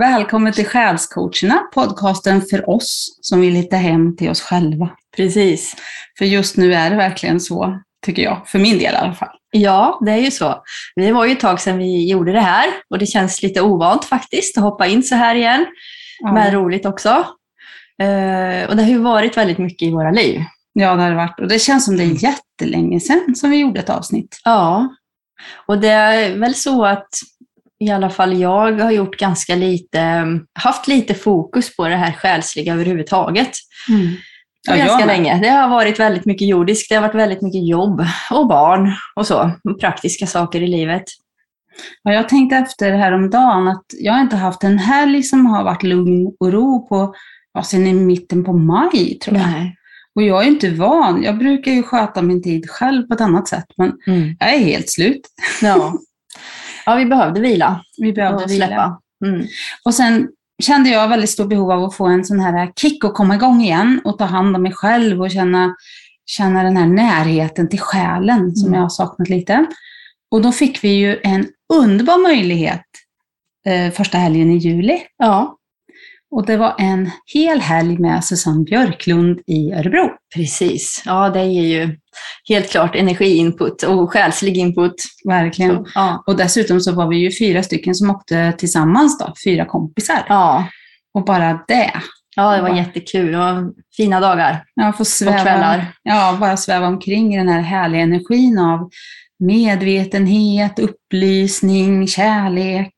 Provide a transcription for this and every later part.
Välkommen till Själscoacherna, podcasten för oss som vill hitta hem till oss själva. Precis. För just nu är det verkligen så, tycker jag. För min del i alla fall. Ja, det är ju så. Det var ju ett tag sedan vi gjorde det här och det känns lite ovant faktiskt att hoppa in så här igen. Ja. Men roligt också. Eh, och det har ju varit väldigt mycket i våra liv. Ja, det har det varit. Och det känns som det är jättelänge sedan som vi gjorde ett avsnitt. Ja, och det är väl så att i alla fall jag har gjort ganska lite, haft lite fokus på det här själsliga överhuvudtaget. Ja, ganska länge. Det har varit väldigt mycket jordiskt, det har varit väldigt mycket jobb och barn och så. Och praktiska saker i livet. Ja, jag tänkte efter häromdagen att jag inte haft en helg som har varit lugn och ro på, ja, sen i mitten på maj tror jag. Nej. Och jag är inte van. Jag brukar ju sköta min tid själv på ett annat sätt, men Mm. jag är helt slut. Ja. ja, vi behövde vila Vi behövde och vila. släppa. Mm. Och sen kände jag väldigt stort behov av att få en sån här kick och komma igång igen och ta hand om mig själv och känna, känna den här närheten till själen som Mm. jag har saknat lite. Och då fick vi ju en underbar möjlighet eh, första helgen i juli. Ja, Och det var en hel helg med Susanne Björklund i Örebro. precis. Ja, det ger ju helt klart energiinput och själslig input. Verkligen. Så, ja. Och dessutom så var vi ju fyra stycken som åkte tillsammans då, fyra kompisar. Ja. Och bara det, ja, det var Ja. jättekul. Det var fina dagar Ja, få och sväva, kvällar. ja, bara sväva omkring i den här härliga energin av medvetenhet, upplysning, kärlek,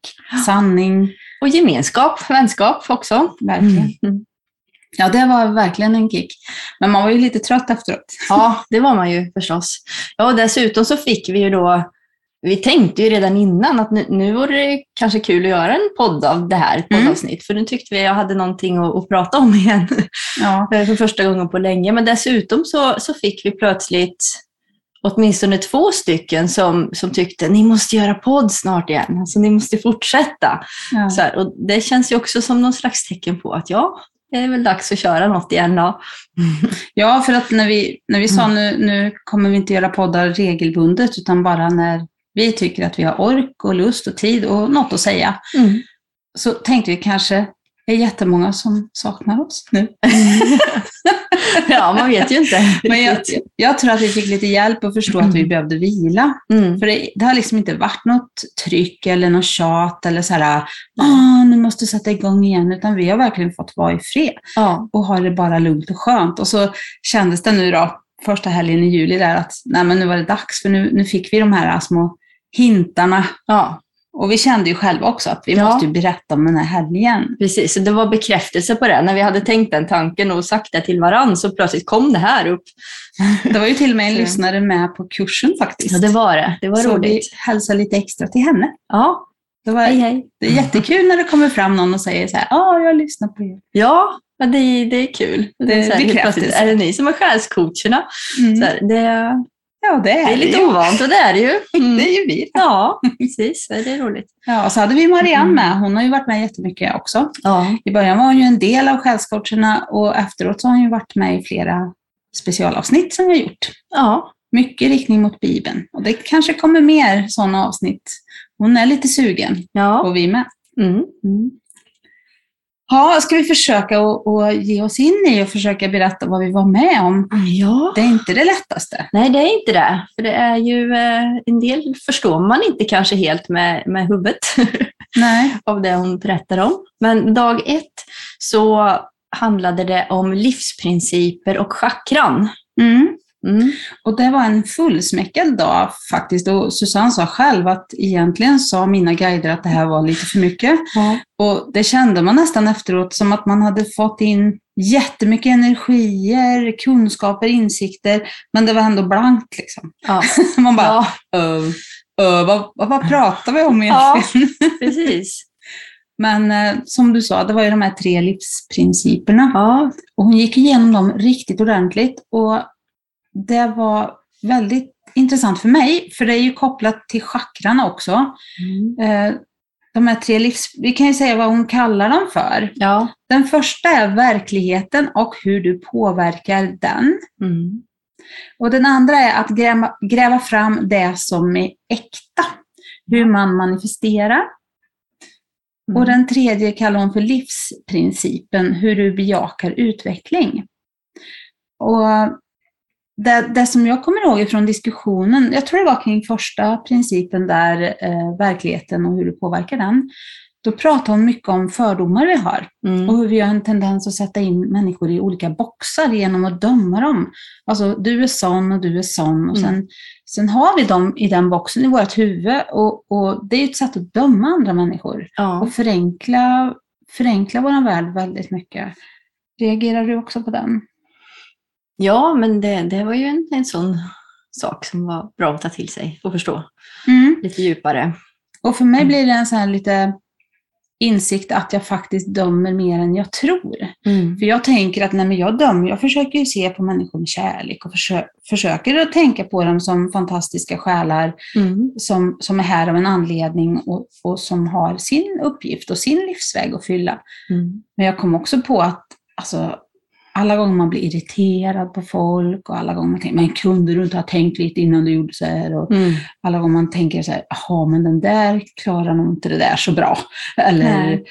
sanning. Och gemenskap, vänskap också. Verkligen. Mm. Ja, det var verkligen en kick. Men man var ju lite trött efteråt. Ja, det var man ju förstås. Ja, och dessutom så fick vi ju då, vi tänkte ju redan innan att nu, nu vore det kanske kul att göra en podd av det här poddavsnitt, för nu tyckte vi att jag hade någonting att, att prata om igen Ja, för första gången på länge. Men dessutom så, så fick vi plötsligt åtminstone två stycken som, som tyckte ni måste göra podd snart igen, alltså ni måste fortsätta. ja. Så här, och det känns ju också som någon slags tecken på att ja, det är väl dags att köra något igen då. ja för att när vi, när vi sa nu, nu kommer vi inte göra poddar regelbundet, utan bara när vi tycker att vi har ork och lust och tid och något att säga, Mm. så tänkte vi kanske det är jättemånga som saknar oss nu. Ja, man vet ju inte. Men jag, jag tror att vi fick lite hjälp att förstå att vi behövde vila. Mm. För det, det har liksom inte varit något tryck eller något tjat eller så här, ah, nu måste du sätta igång igen, utan vi har verkligen fått vara i fred Ja. och ha det bara lugnt och skönt. Och så kändes det nu då, första helgen i juli där, att nej, men nu var det dags, för nu, nu fick vi de här små hintarna. ja, Och vi kände ju själva också att vi Ja. måste ju berätta om den här helgen. precis. Så det var bekräftelse på det. När vi hade tänkt den tanken och sagt det till varann så plötsligt kom det här upp. Det var ju till och med en Så- lyssnare med på kursen faktiskt. Ja, det var det. Det var så roligt. vi hälsar lite extra till henne. Ja, Det, var, hej hej. det är jättekul när det kommer fram någon och säger så här, ja, jag lyssnar på er. Ja, det, det är kul. Det är så här, bekräftelse. plötsligt, Är det ni som är själscoacherna? Så här, det, Ja, det är det är lite ju. ovant och det är det ju. Mm. Det är ju vi. Ja, precis. Det är roligt. Ja, och så hade vi Marianne Mm. med. Hon har ju varit med jättemycket också. Ja, I början var hon ju en del av själscoacherna och efteråt så har hon ju varit med i flera specialavsnitt som vi har gjort. ja. Mycket riktning mot Bibeln. Och det kanske kommer mer sådana avsnitt. Hon är lite sugen, ja. och vi med. Mm. Mm. Ja, ska vi försöka att ge oss in i och försöka berätta vad vi var med om? ja. Det är inte det lättaste. Nej, det är inte det. För det är ju eh, en del förstår man inte kanske helt med, med huvudet Nej. av det hon berättar om. Men dag ett så handlade det om livsprinciper och chakran. Mm. Mm. Och det var en fullsmäckad dag faktiskt. Och Susanne sa själv att egentligen sa mina guider att det här var lite för mycket. Ja. Och det kände man nästan efteråt som att man hade fått in jättemycket energier, kunskaper, insikter, men det var ändå blankt liksom. Ja. Man bara, ja, "Ö, ö, vad, vad, pratar vi om Ja. egentligen? precis. Men eh, som du sa, det var ju de här tre livsprinciperna. Ja, Och hon gick igenom dem riktigt ordentligt och det var väldigt intressant för mig, för det är ju kopplat till chakrarna också. mm. Eh, De här tre livs... Vi kan ju säga vad hon kallar dem för. ja. Den första är verkligheten och hur du påverkar den. Mm. Och den andra är att gräva, gräva fram det som är äkta. Hur man manifesterar. Mm. Och den tredje kallar hon för livsprincipen, hur du bejakar utveckling. Och det, det som jag kommer ihåg från diskussionen, jag tror det var kring första principen där, eh, verkligheten och hur du påverkar den. Då pratar hon mycket om fördomar vi har Mm. och hur vi har en tendens att sätta in människor i olika boxar genom att döma dem. Alltså, du är sån och du är sån. Och Mm. sen, sen har vi dem i den boxen i vårt huvud och, och det är ett sätt att döma andra människor Ja. och förenkla, förenkla vår värld väldigt mycket. Reagerar du också på den? Ja, men det, det var ju en, en sån sak som var bra att ta till sig och förstå Mm. lite djupare. Och för mig Mm. blir det en sån här lite insikt att jag faktiskt dömer mer än jag tror. Mm. För jag tänker att men jag dömer, jag försöker ju se på människor med kärlek och försö- försöker att tänka på dem som fantastiska själar Mm. som, som är här av en anledning och, och som har sin uppgift och sin livsväg att fylla. Mm. Men jag kom också på att alltså, alla gånger man blir irriterad på folk och alla gånger man tänker, men kunde du inte ha tänkt lite innan du gjorde så här? Och Mm. alla gånger man tänker så här, jaha, men den där klarar nog inte det där så bra. Eller Nej.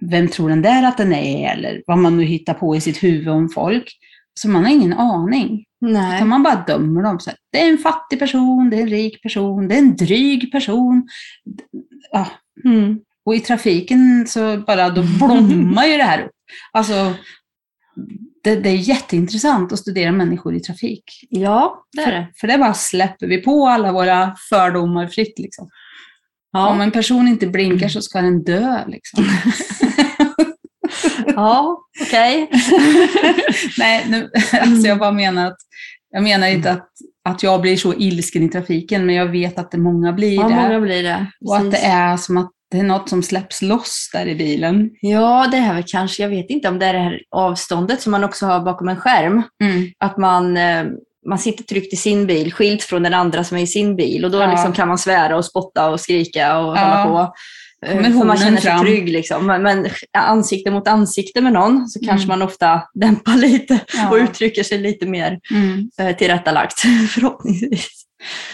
vem tror den där att den är? Eller vad man nu hittar på i sitt huvud om folk. Så man har ingen aning. Nej. Utan man bara dömer dem. Så här, det är en fattig person, det är en rik person, det är en dryg person. Ja. Mm. Och i trafiken så bara, då blommar ju det här upp. Alltså, det, det är jätteintressant att studera människor i trafik. Ja, det är det. För, för det bara släpper vi på alla våra fördomar fritt. Liksom. Om Ja, en person inte blinkar så ska den dö. Liksom. ja okej. Nej, nu, alltså jag bara menar att jag menar inte att, att jag blir så ilsken i trafiken, men jag vet att det många blir Ja, det. många blir det. och att det är som att det är något som släpps loss där i bilen. Ja, det är väl kanske, jag vet inte om det är det här avståndet som man också har bakom en skärm. Mm. Att man, eh, man sitter tryggt i sin bil, skilt från den andra som är i sin bil. Och då Ja. liksom kan man svära och spotta och skrika och Ja. hålla på. Eh, Kommer För man känner sig fram. trygg. Liksom. Men, men ansikte mot ansikte med någon så kanske Mm. man ofta dämpar lite Ja. och uttrycker sig lite mer Mm. eh, tillrättalagt förhoppningsvis.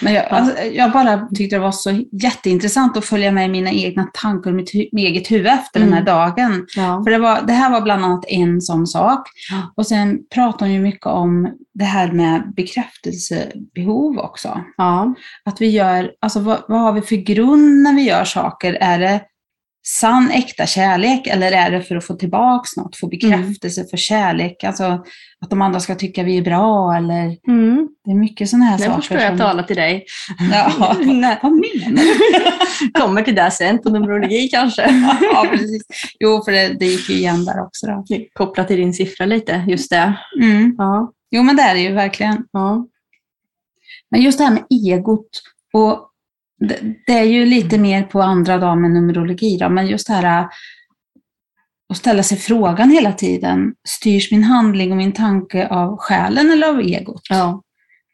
Men jag, alltså, jag bara tyckte det var så jätteintressant att följa med mina egna tankar och mitt hu- mitt eget huvud efter den här Mm. dagen. Ja. För det, var, det här var bland annat en sån sak. Ja. Och sen pratar hon ju mycket om det här med bekräftelsebehov också. Ja. Att vi gör, alltså vad, vad har vi för grund när vi gör saker? Är det sann, äkta kärlek eller är det för att få tillbaks något, få bekräftelse för kärlek? Alltså att de andra ska tycka vi är bra eller Mm. det är mycket sådana här Nu saker. förstår jag som- tala till dig. Ja, vad menar du? Kommer till det sen på Numerologi kanske. ja, precis. Jo, för det, det gick ju igen där också. Då. Kopplat till din siffra lite, just det. Mm. Ja. Jo, men det är det ju verkligen. Ja. Men just det här med egot, och det, det är ju lite mer på andra dagar med numerologi, då, men just det här äh, att ställa sig frågan hela tiden, styrs min handling och min tanke av själen eller av egot? Ja.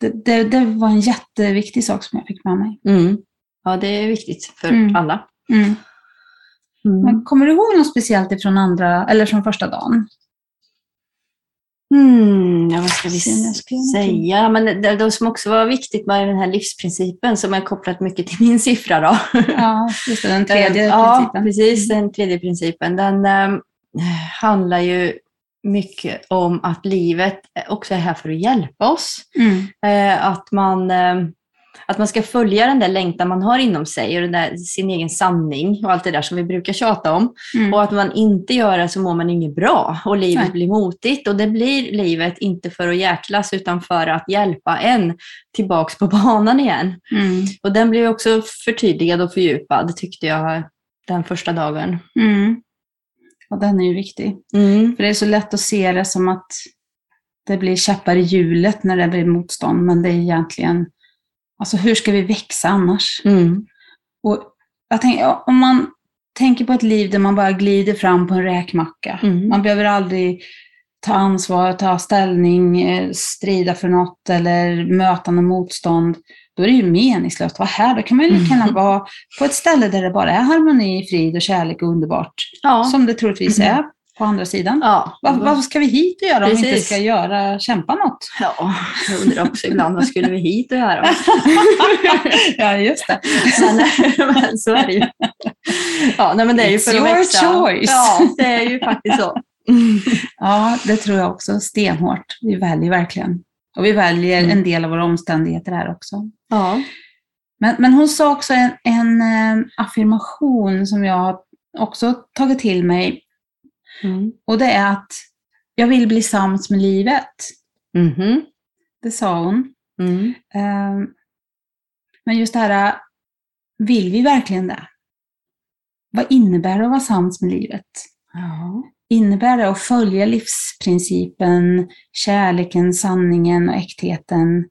Det, det, det var en jätteviktig sak som jag fick med mig. Mm. ja, det är viktigt för Mm. alla. Mm. Men kommer du ihåg något speciellt ifrån andra, eller från första dagen? Mm, ja, ska vi säga? Men det, det som också var viktigt med den här livsprincipen som är kopplat mycket till min siffra. Då. Ja, just det, den tredje ja, principen. precis. Den tredje principen. Den eh, handlar ju mycket om att livet också är här för att hjälpa oss. Mm. Eh, att, man, eh, att man ska följa den där längtan man har inom sig och den där, sin egen sanning och allt det där som vi brukar tjata om. Mm. Och att man inte gör det så mår man inget bra och livet Nej. blir motigt. Och det blir livet inte för att jäklas utan för att hjälpa en tillbaks på banan igen. Mm. Och den blev också förtydligad och fördjupad tyckte jag den första dagen. Mm. Och den är ju viktig. Mm. För det är så lätt att se det som att det blir käppar i hjulet när det blir motstånd, men det är egentligen, alltså hur ska vi växa annars? Mm. Och jag tänker, om man tänker på ett liv där man bara glider fram på en räkmacka, Mm. man behöver aldrig ta ansvar, ta ställning, eh, strida för något eller möta något motstånd, då är det ju meningslöst att vara här. Då kan man ju lika gärna vara på ett ställe där det bara är harmoni, frid och kärlek och underbart, Ja. som det troligtvis Mm. är på andra sidan. Ja, Vad, vad ska vi hit och göra om vi inte Precis. ska göra, kämpa något? ja, jag undrar också ibland vad skulle vi hit och göra? ja, just det. men, men så är det ju. Ja, nej, men det är ju It's för your växa. choice. Ja, det är ju faktiskt så. Ja, det tror jag också stenhårt. Vi väljer verkligen. Och vi väljer Mm. en del av våra omständigheter här också. Ja. Men, men hon sa också en, en eh, affirmation som jag också tagit till mig. Mm. Och det är att jag vill bli sams med livet. Mhm. Det sa hon. Mm. Eh, Men just det här, vill vi verkligen det? Vad innebär det att vara sams med livet? Ja. Innebär det att följa livsprincipen, kärleken, sanningen och äktheten?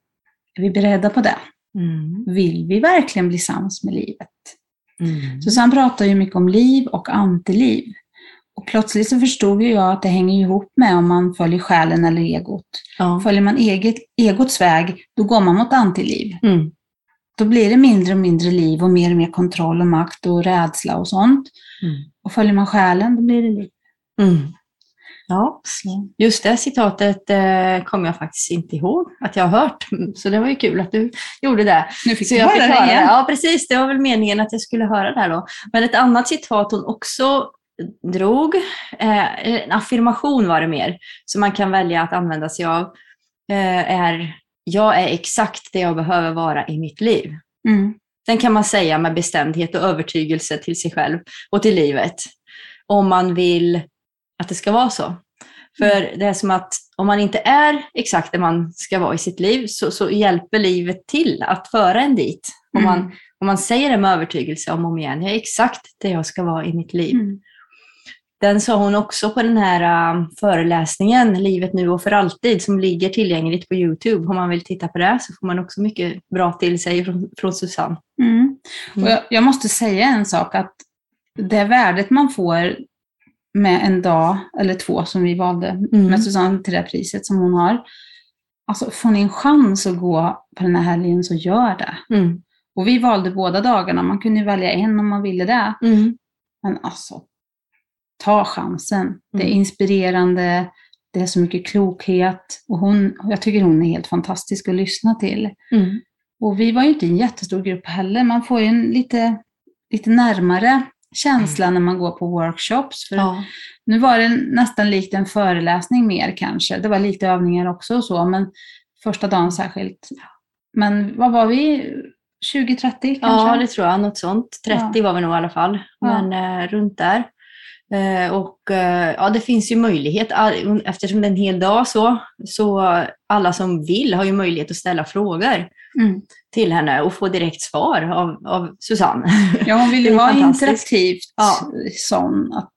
Är vi beredda på det? Mm. Vill vi verkligen bli sams med livet? Mm. Susanne pratar ju mycket om liv och antiliv. Och plötsligt så förstod ju jag att det hänger ihop med om man följer själen eller egot. Ja. Följer man eget, egots väg, då går man mot antiliv. Mm. Då blir det mindre och mindre liv och mer och mer kontroll och makt och rädsla och sånt. Mm. Och följer man själen, då blir det liv. Mm. Ja, just det citatet eh, kommer jag faktiskt inte ihåg att jag har hört. Så det var ju kul att du gjorde det. Nu fick Så du jag höra fick höra det. igen. Ja, precis. Det var väl meningen att jag skulle höra det här då. Men ett annat citat hon också drog, eh, en affirmation var det mer, som man kan välja att använda sig av, eh, är jag är exakt det jag behöver vara i mitt liv. Mm. Den kan man säga med bestämdhet och övertygelse till sig själv och till livet. Om man vill att det ska vara så. För det är som att om man inte är exakt där man ska vara i sitt liv så, så hjälper livet till att föra en dit. Om, man, Mm. om man säger det med övertygelse om och om igen, jag är exakt där jag ska vara i mitt liv. Mm. Den sa hon också på den här äh, föreläsningen, Livet nu och för alltid, som ligger tillgängligt på Youtube. Om man vill titta på det så får man också mycket bra till sig från, från Susanne. Mm. Mm. Och jag, jag måste säga en sak, att det värdet man får med en dag eller två som vi valde Mm. med Susanne till det priset som hon har. Alltså får ni en chans att gå på den här helgen så gör det. Mm. Och vi valde båda dagarna, man kunde välja en om man ville det. Mm. Men alltså, ta chansen. Det är Mm. inspirerande, det är så mycket klokhet och hon, jag tycker hon är helt fantastisk att lyssna till. Mm. Och vi var ju inte en jättestor grupp heller, man får ju en lite, lite närmare känsla när man går på workshops. För Ja. Nu var det nästan likt en föreläsning mer kanske, det var lite övningar också och så, men första dagen särskilt. Men vad var vi? 20-30 kanske? ja, det tror jag. Något sånt. 30 var vi nog i alla fall. Ja. Men eh, runt där. Eh, och eh, ja, det finns ju möjlighet, eftersom det är en hel dag så, så alla som vill har ju möjlighet att ställa frågor Mm. till henne och få direkt svar av, av Susanne. Ja, hon ville vara fantastiskt. interaktivt Ja. sån att,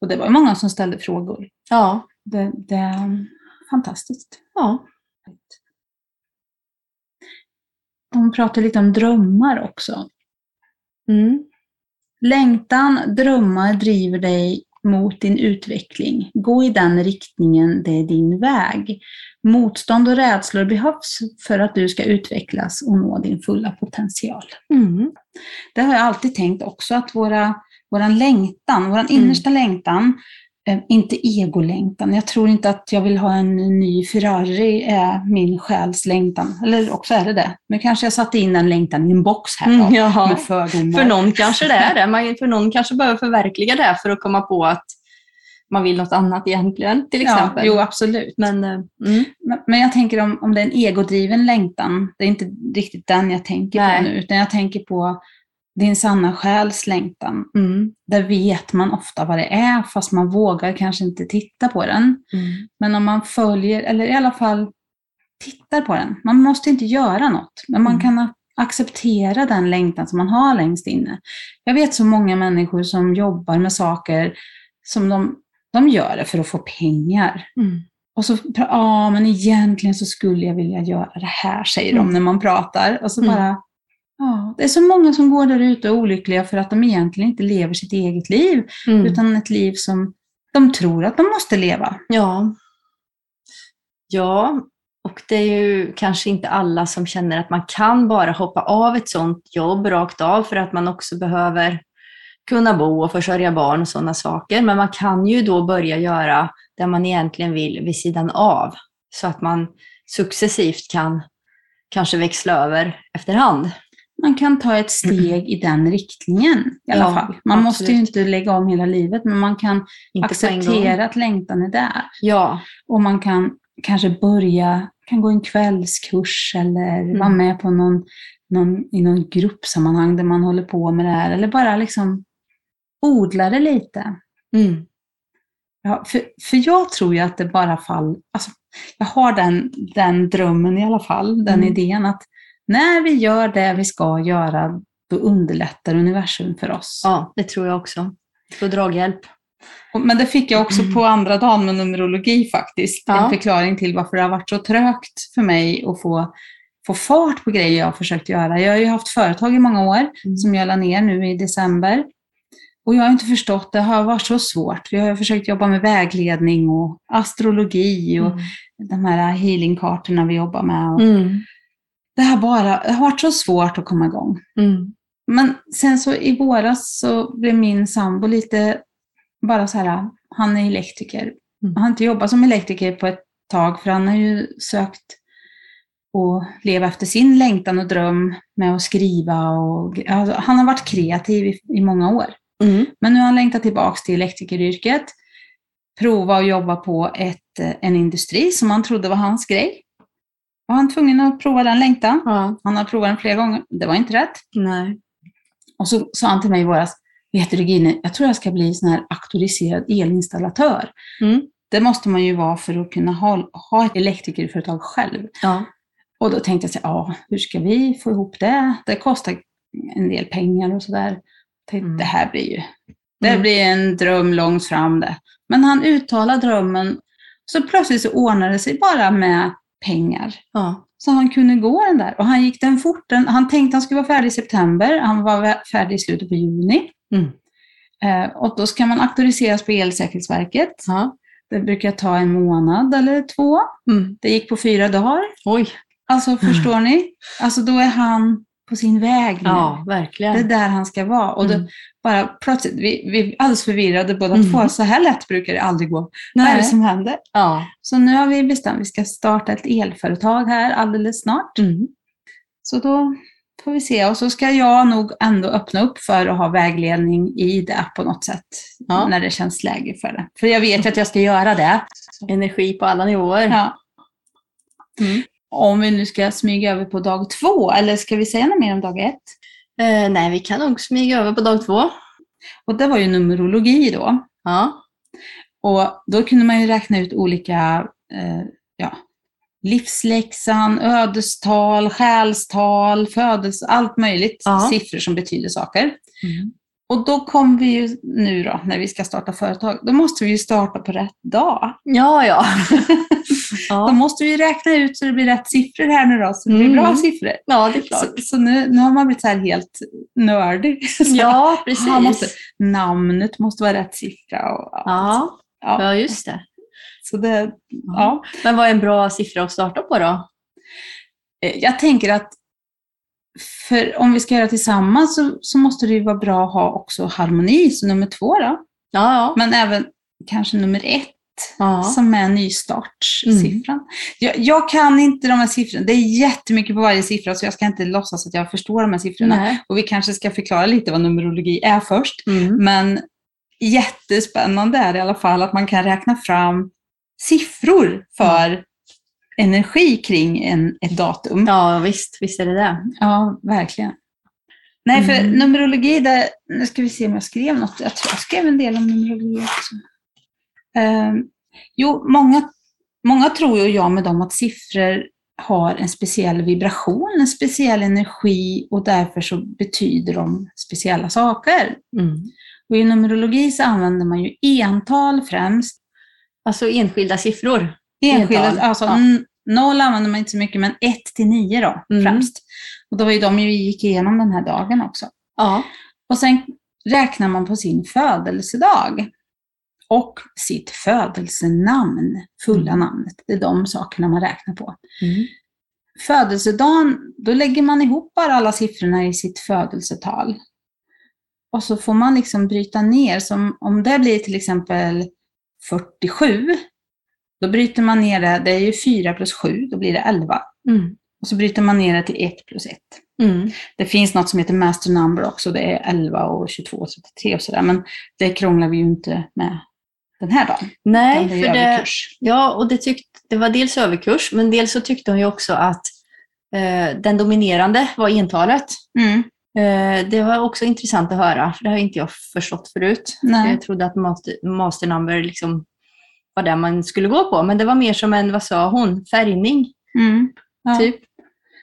och det var ju många som ställde frågor. Ja. Det, det är fantastiskt. ja. Hon pratade lite om drömmar också. Mm. Längtan, drömmar driver dig mot din utveckling. Gå i den riktningen, det är din väg. Motstånd och rädslor behövs för att du ska utvecklas och nå din fulla potential. Mm. Det har jag alltid tänkt också, att våra, våran längtan, våran Mm. innersta längtan, eh, inte egolängtan. Jag tror inte att jag vill ha en ny Ferrari, är min själs längtan. Eller också är det det. Men kanske jag satte in den längtan i en box här då, Mm, med fördomar. För någon kanske det är det. Man, för någon kanske behöver förverkliga det för att komma på att man vill något annat egentligen, till ja, exempel. jo, absolut. Men, eh, mm. Men, men jag tänker om, om det är en egodriven längtan, det är inte riktigt den jag tänker Nej. på nu, utan jag tänker på din sanna själs längtan. Mm. Där vet man ofta vad det är, fast man vågar kanske inte titta på den. Mm. Men om man följer, eller i alla fall tittar på den. Man måste inte göra något, men man Mm. kan acceptera den längtan som man har längst inne. Jag vet så många människor som jobbar med saker som de, de gör det för att få pengar. Mm. Och så, ja men egentligen så skulle jag vilja göra det här, säger de Mm. när man pratar. Och så Mm. bara, ja, det är så många som går där ute och är olyckliga för att de egentligen inte lever sitt eget liv, Mm. utan ett liv som de tror att de måste leva. Ja. Ja, och det är ju kanske inte alla som känner att man kan bara hoppa av ett sånt jobb rakt av för att man också behöver kunna bo och försörja barn och sådana saker. Men man kan ju då börja göra det man egentligen vill vid sidan av. Så att man successivt kan kanske växla över efterhand. Man kan ta ett steg i den riktningen i alla Ja, fall. Man måste ju absolut. inte lägga om hela livet, men man kan Inte acceptera att längtan är där. Ja, Och man kan kanske börja, kan gå en kvällskurs eller Mm. vara med på någon, någon, i någon gruppsammanhang där man håller på med det här. Eller bara liksom odla det lite. mm. Ja, för, för jag tror ju att det bara fall, alltså, jag har den, den drömmen i alla fall, den Mm. idén att när vi gör det vi ska göra, då underlättar universum för oss. ja det tror jag också. Få draghjälp. Men det fick jag också på andra dagen med numerologi faktiskt. Mm. Ja. En förklaring till varför det har varit så trögt för mig att få, få fart på grejer jag har försökt göra. Jag har ju haft företag i många år Mm. som jag la ner nu i december. Och jag har inte förstått, det har varit så svårt. Vi har försökt jobba med vägledning och astrologi och de här healingkartorna vi jobbar med. Och Mm. Det, har bara, det har varit så svårt att komma igång. Mm. Men sen så i våras så blev min sambo lite bara så här, han är elektriker. Mm. Han har inte jobbat som elektriker på ett tag för han har ju sökt att leva efter sin längtan och dröm med att skriva. Och, alltså, han har varit kreativ i, i många år. Mm. Men nu har han längtat tillbaka till elektrikeryrket. Prova att jobba på ett, en industri som han trodde var hans grej. Var han tvungen att prova den längtan. Ja. Han har provat den flera gånger. Det var inte rätt. Nej. Och så sa han till mig i våras, vet du Regine, jag tror jag ska bli sån här auktoriserad elinstallatör. Mm. Det måste man ju vara för att kunna ha, ha ett elektrikerföretag själv. Ja. Och då tänkte jag så ja, hur ska vi få ihop det? Det kostar en del pengar och sådär. Mm. Det här blir ju det Mm. blir en dröm långt fram det. Men han uttalade drömmen, så plötsligt så ordnade det sig bara med pengar. Ja. Så han kunde gå den där. Och han gick den fort. Den, han tänkte han skulle vara färdig i september. Han var färdig i slutet på juni. Mm. Eh, och då ska man auktoriseras på Elsäkerhetsverket. Ja. Det brukar ta en månad eller två. Mm. Det gick på fyra dagar. Oj. Alltså förstår ni? Alltså då är han på sin väg nu. Ja, Det är verkligen. där han ska vara. Och Mm. bara plötsligt, vi, vi är alldeles förvirrade båda Mm. två. Så här lätt brukar det aldrig gå. Vad är det Nej. som händer? Ja. Så nu har vi bestämt att vi ska starta ett elföretag här alldeles snart. Mm. Så då får vi se. Och så ska jag nog ändå öppna upp för att ha vägledning i det på något sätt. Ja. När det känns läge för det. För jag vet att jag ska göra det. Energi på alla nivåer. Ja. Mm. Om vi nu ska smyga över på dag två, eller ska vi säga något mer om dag ett? Eh, nej, vi kan nog smyga över på dag två. Och det var ju numerologi då. Ja. Och då kunde man ju räkna ut olika eh, ja, livsläxan, ödestal, själstal, födelse, allt möjligt. Ja. Siffror som betyder saker. Mm. Och då kom vi ju nu då, när vi ska starta företag, då måste vi ju starta på rätt dag. Ja, ja. Då ja. måste vi räkna ut så det blir rätt siffror här nu då, så det blir Mm. bra siffror. ja, det är klart. Så, så nu, nu har man blivit så här helt nördig. Ja, precis. han måste, namnet måste vara rätt siffra. Och, ja. Ja, Ja. ja, just det. Så det, ja. Men vad är en bra siffra att starta på då? Eh, Jag tänker att för om vi ska göra tillsammans så, så måste det ju vara bra att ha också harmoni, så nummer två då. Ja, ja. Men även kanske nummer ett, ja. som är nystartssiffran. Jag, jag kan inte de här siffrorna. Det är jättemycket på varje siffra, så jag ska inte låtsas att jag förstår de här siffrorna. Nej. Och vi kanske ska förklara lite vad numerologi är först. Mm. Men jättespännande är det i alla fall att man kan räkna fram siffror för energi kring en, ett datum. Ja, visst, visst är det det. Ja, verkligen. Nej, för Mm. numerologi, där, nu ska vi se om jag skrev något. Jag tror jag skrev en del om numerologi också. Ehm, jo, många, många tror ju jag med dem att siffror har en speciell vibration, en speciell energi och därför så betyder de speciella saker. Mm. Och i numerologi så använder man ju ental främst. Alltså enskilda siffror. Enskilda, alltså ja. noll använder man inte så mycket, men ett till nio då Mm. främst. Och det var ju de vi gick igenom den här dagen också. Ja. Och sen räknar man på sin födelsedag och sitt födelsenamn, fulla Mm. namnet. Det är de sakerna man räknar på. Mm. Födelsedagen, då lägger man ihop bara alla siffrorna i sitt födelsetal. och så får man liksom bryta ner. Som om det blir till exempel 47, då bryter man ner det, det är ju 4 plus 7, då blir det 11. Mm. Och så bryter man ner det till 1 plus 1. Mm. Det finns något som heter master number också, det är 11 och 22 och 33 och sådär, men det krånglar vi ju inte med den här dagen. Nej, det för det, ja, och det, tyckte, det var dels överkurs, men dels så tyckte hon ju också att eh, den dominerande var entalet. Mm. Eh, det var också intressant att höra, för det har inte jag förstått förut. Nej. Jag trodde att master, master number liksom var det man skulle gå på, men det var mer som en, vad sa hon, färgning, Mm. Ja. typ.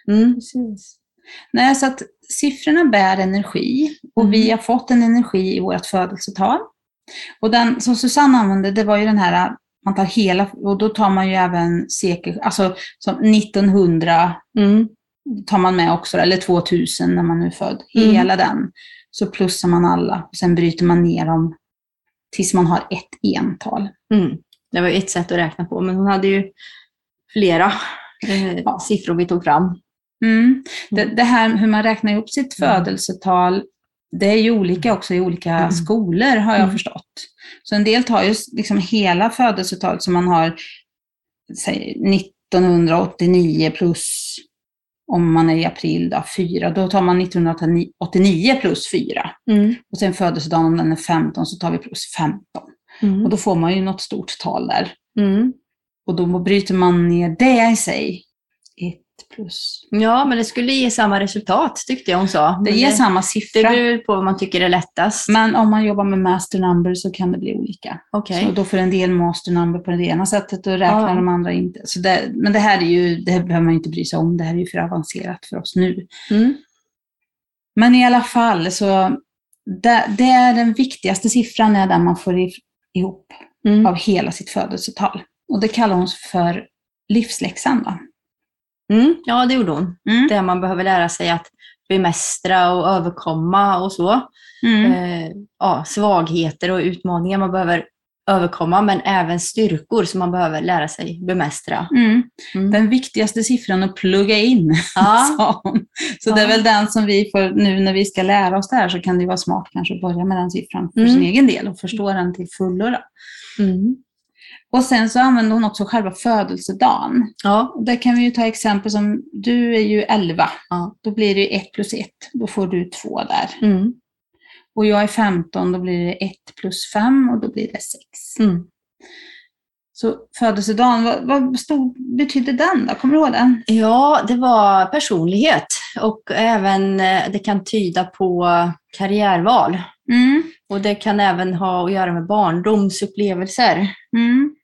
Mm. Precis. Nej, så att siffrorna bär energi och Mm. vi har fått en energi i vårt födelsetal. Och den som Susanne använde, det var ju den här, man tar hela, och då tar man ju även sekel, alltså som 1900 Mm. tar man med också, eller 2000 när man nu är född. Mm. Hela den. Så plussar man alla och sen bryter man ner dem tills man har ett ental. Mm. Det var ett sätt att räkna på, men hon hade ju flera eh, Ja. siffror vi tog fram. Mm. Det, det här hur man räknar ihop sitt Mm. födelsetal, det är ju olika också i olika Mm. skolor har jag Mm. förstått. Så en del tar ju liksom hela födelsetalet som man har, säg 1989 plus, om man är i april, då, 4, då tar man 1989 plus 4. Mm. Och sen födelsedagen om den är 15 så tar vi plus 15. Mm. Och då får man ju något stort tal där. Mm. Och då bryter man ner det i sig. 1 plus. Ja, men det skulle ge samma resultat tyckte jag hon sa. Det Men ger samma Det siffra. beror på vad man tycker är lättast. Men om man jobbar med master number så kan det bli olika. Okej. Så då får en del master number på det ena sättet och räknar Ja. de andra inte. Så det, men det här är ju, det här behöver man inte bry sig om, det här är ju för avancerat för oss nu. Mm. Men i alla fall så, det, det är den viktigaste siffran är den man får i- ihop Mm. av hela sitt födelsetal. Och det kallar hon för livsläxan. Mm. Ja, det gjorde hon. Mm. Där man behöver lära sig att bemästra och överkomma och så. Mm. Eh, ja, svagheter och utmaningar man behöver överkomma, men även styrkor som man behöver lära sig bemästra. Mm. Mm. Den viktigaste siffran att plugga in, Ja. sa hon. Så det är Ja. väl den som vi får, nu när vi ska lära oss det här så kan det vara smart kanske att börja med den siffran för Mm. sin egen del och förstå den till fullo. Mm. Och sen så använder hon också själva födelsedagen. Ja. Där kan vi ju ta exempel som, du är ju 11, Ja. då blir det 1 plus 1, då får du 2 där. Mm. Och jag är 15, då blir det 1 plus 5 och då blir det 6. Mm. Så födelsedagen, vad, vad stod, betydde den då? Kommer du ihåg den? Ja, det var personlighet och även eh, det kan tyda på karriärval. Mm. Och det kan även ha att göra med barndomsupplevelser. Mm.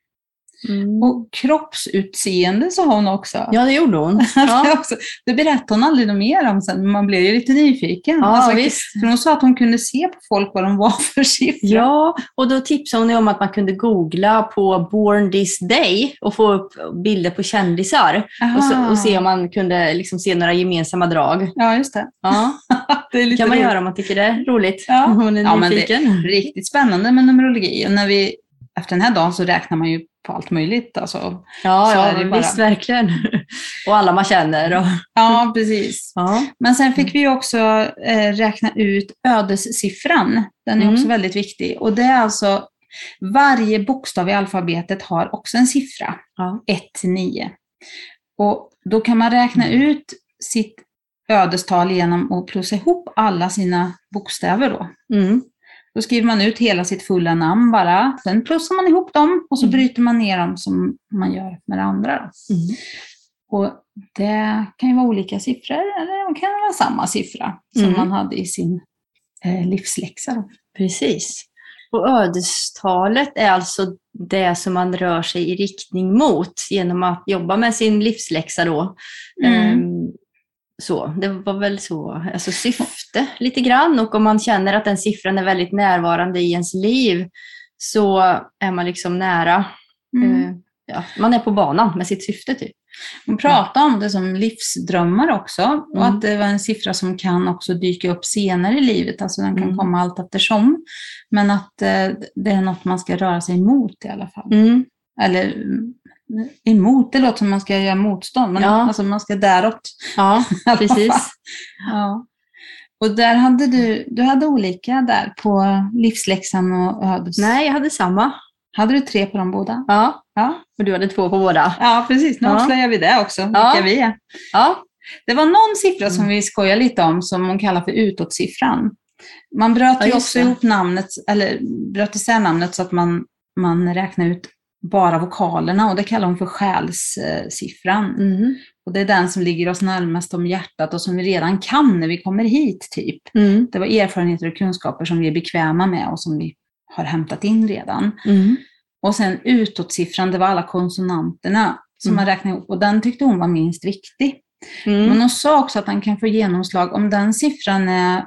Mm. Och kroppsutseende sa hon också. Ja, det gjorde hon. Ja, det berättade hon aldrig mer om sen, men man blev ju lite nyfiken. ja Alltså, visst. för hon sa att hon kunde se på folk vad de var för siffror. Ja, och då tipsade hon om att man kunde googla på Born this day och få upp bilder på kändisar och, så, och se om man kunde liksom se några gemensamma drag. Ja, just det. Ja, det är kan man roligt. göra om man tycker det är roligt. Ja. Om Hon är Ja, men det- nyfiken. Riktigt spännande med numerologi. Och när vi, efter den här dagen så räknar man ju på allt möjligt. Alltså. Ja, ja det bara. visst, verkligen. Och alla man känner. Och, Ja, precis. ja. Men sen fick vi också eh, räkna ut ödessiffran. Den är Mm. också väldigt viktig. Och det är alltså, varje bokstav i alfabetet har också en siffra. Ja. 1 till 9. Och då kan man räkna ut sitt ödestal genom att plussa ihop alla sina bokstäver då. Mm. Då skriver man ut hela sitt fulla namn bara. Sen plussar man ihop dem och så Mm. bryter man ner dem som man gör med det andra. Mm. Och det kan ju vara olika siffror eller det kan vara samma siffra som Mm. man hade i sin eh, livsläxa. Då. Precis. Och ödestalet är alltså det som man rör sig i riktning mot genom att jobba med sin livsläxa då. Mm. Ehm, så, det var väl så, alltså syfte lite grann och om man känner att den siffran är väldigt närvarande i ens liv så är man liksom nära, Mm. eh, ja, man är på banan med sitt syfte typ. Hon pratade om det som livsdrömmar också och Mm. att det var en siffra som kan också dyka upp senare i livet, alltså den kan Mm. komma allt eftersom. Men att eh, det är något man ska röra sig emot i alla fall. Mm. Eller emot, det låter som man ska göra motstånd, men Ja. alltså man ska däråt. Ja, precis. Ja. Och där hade du, du hade olika där på livsläxan och ödes. Nej, jag hade samma. Hade du tre på de båda? Ja, Ja, och du hade två på båda. ja precis. Nu Ja. avslöjar vi det också, vilka Ja. vi är. Ja, Det var någon siffra som Mm. vi skojar lite om som hon kallar för utåtsiffran. Man bröt Ja, ju också det. ihop namnet, eller bröt isär namnet så att man, man räknar ut bara vokalerna och det kallar hon för själssiffran. mhm. Och det är den som ligger oss närmast om hjärtat och som vi redan kan när vi kommer hit, typ. Mm. Det var erfarenheter och kunskaper som vi är bekväma med och som vi har hämtat in redan. Mm. Och sen utåtsiffran, det var alla konsonanterna som Mm. man räknade ihop och den tyckte hon var minst viktig. Mm. Men hon sa också att den kan få genomslag om den siffran är,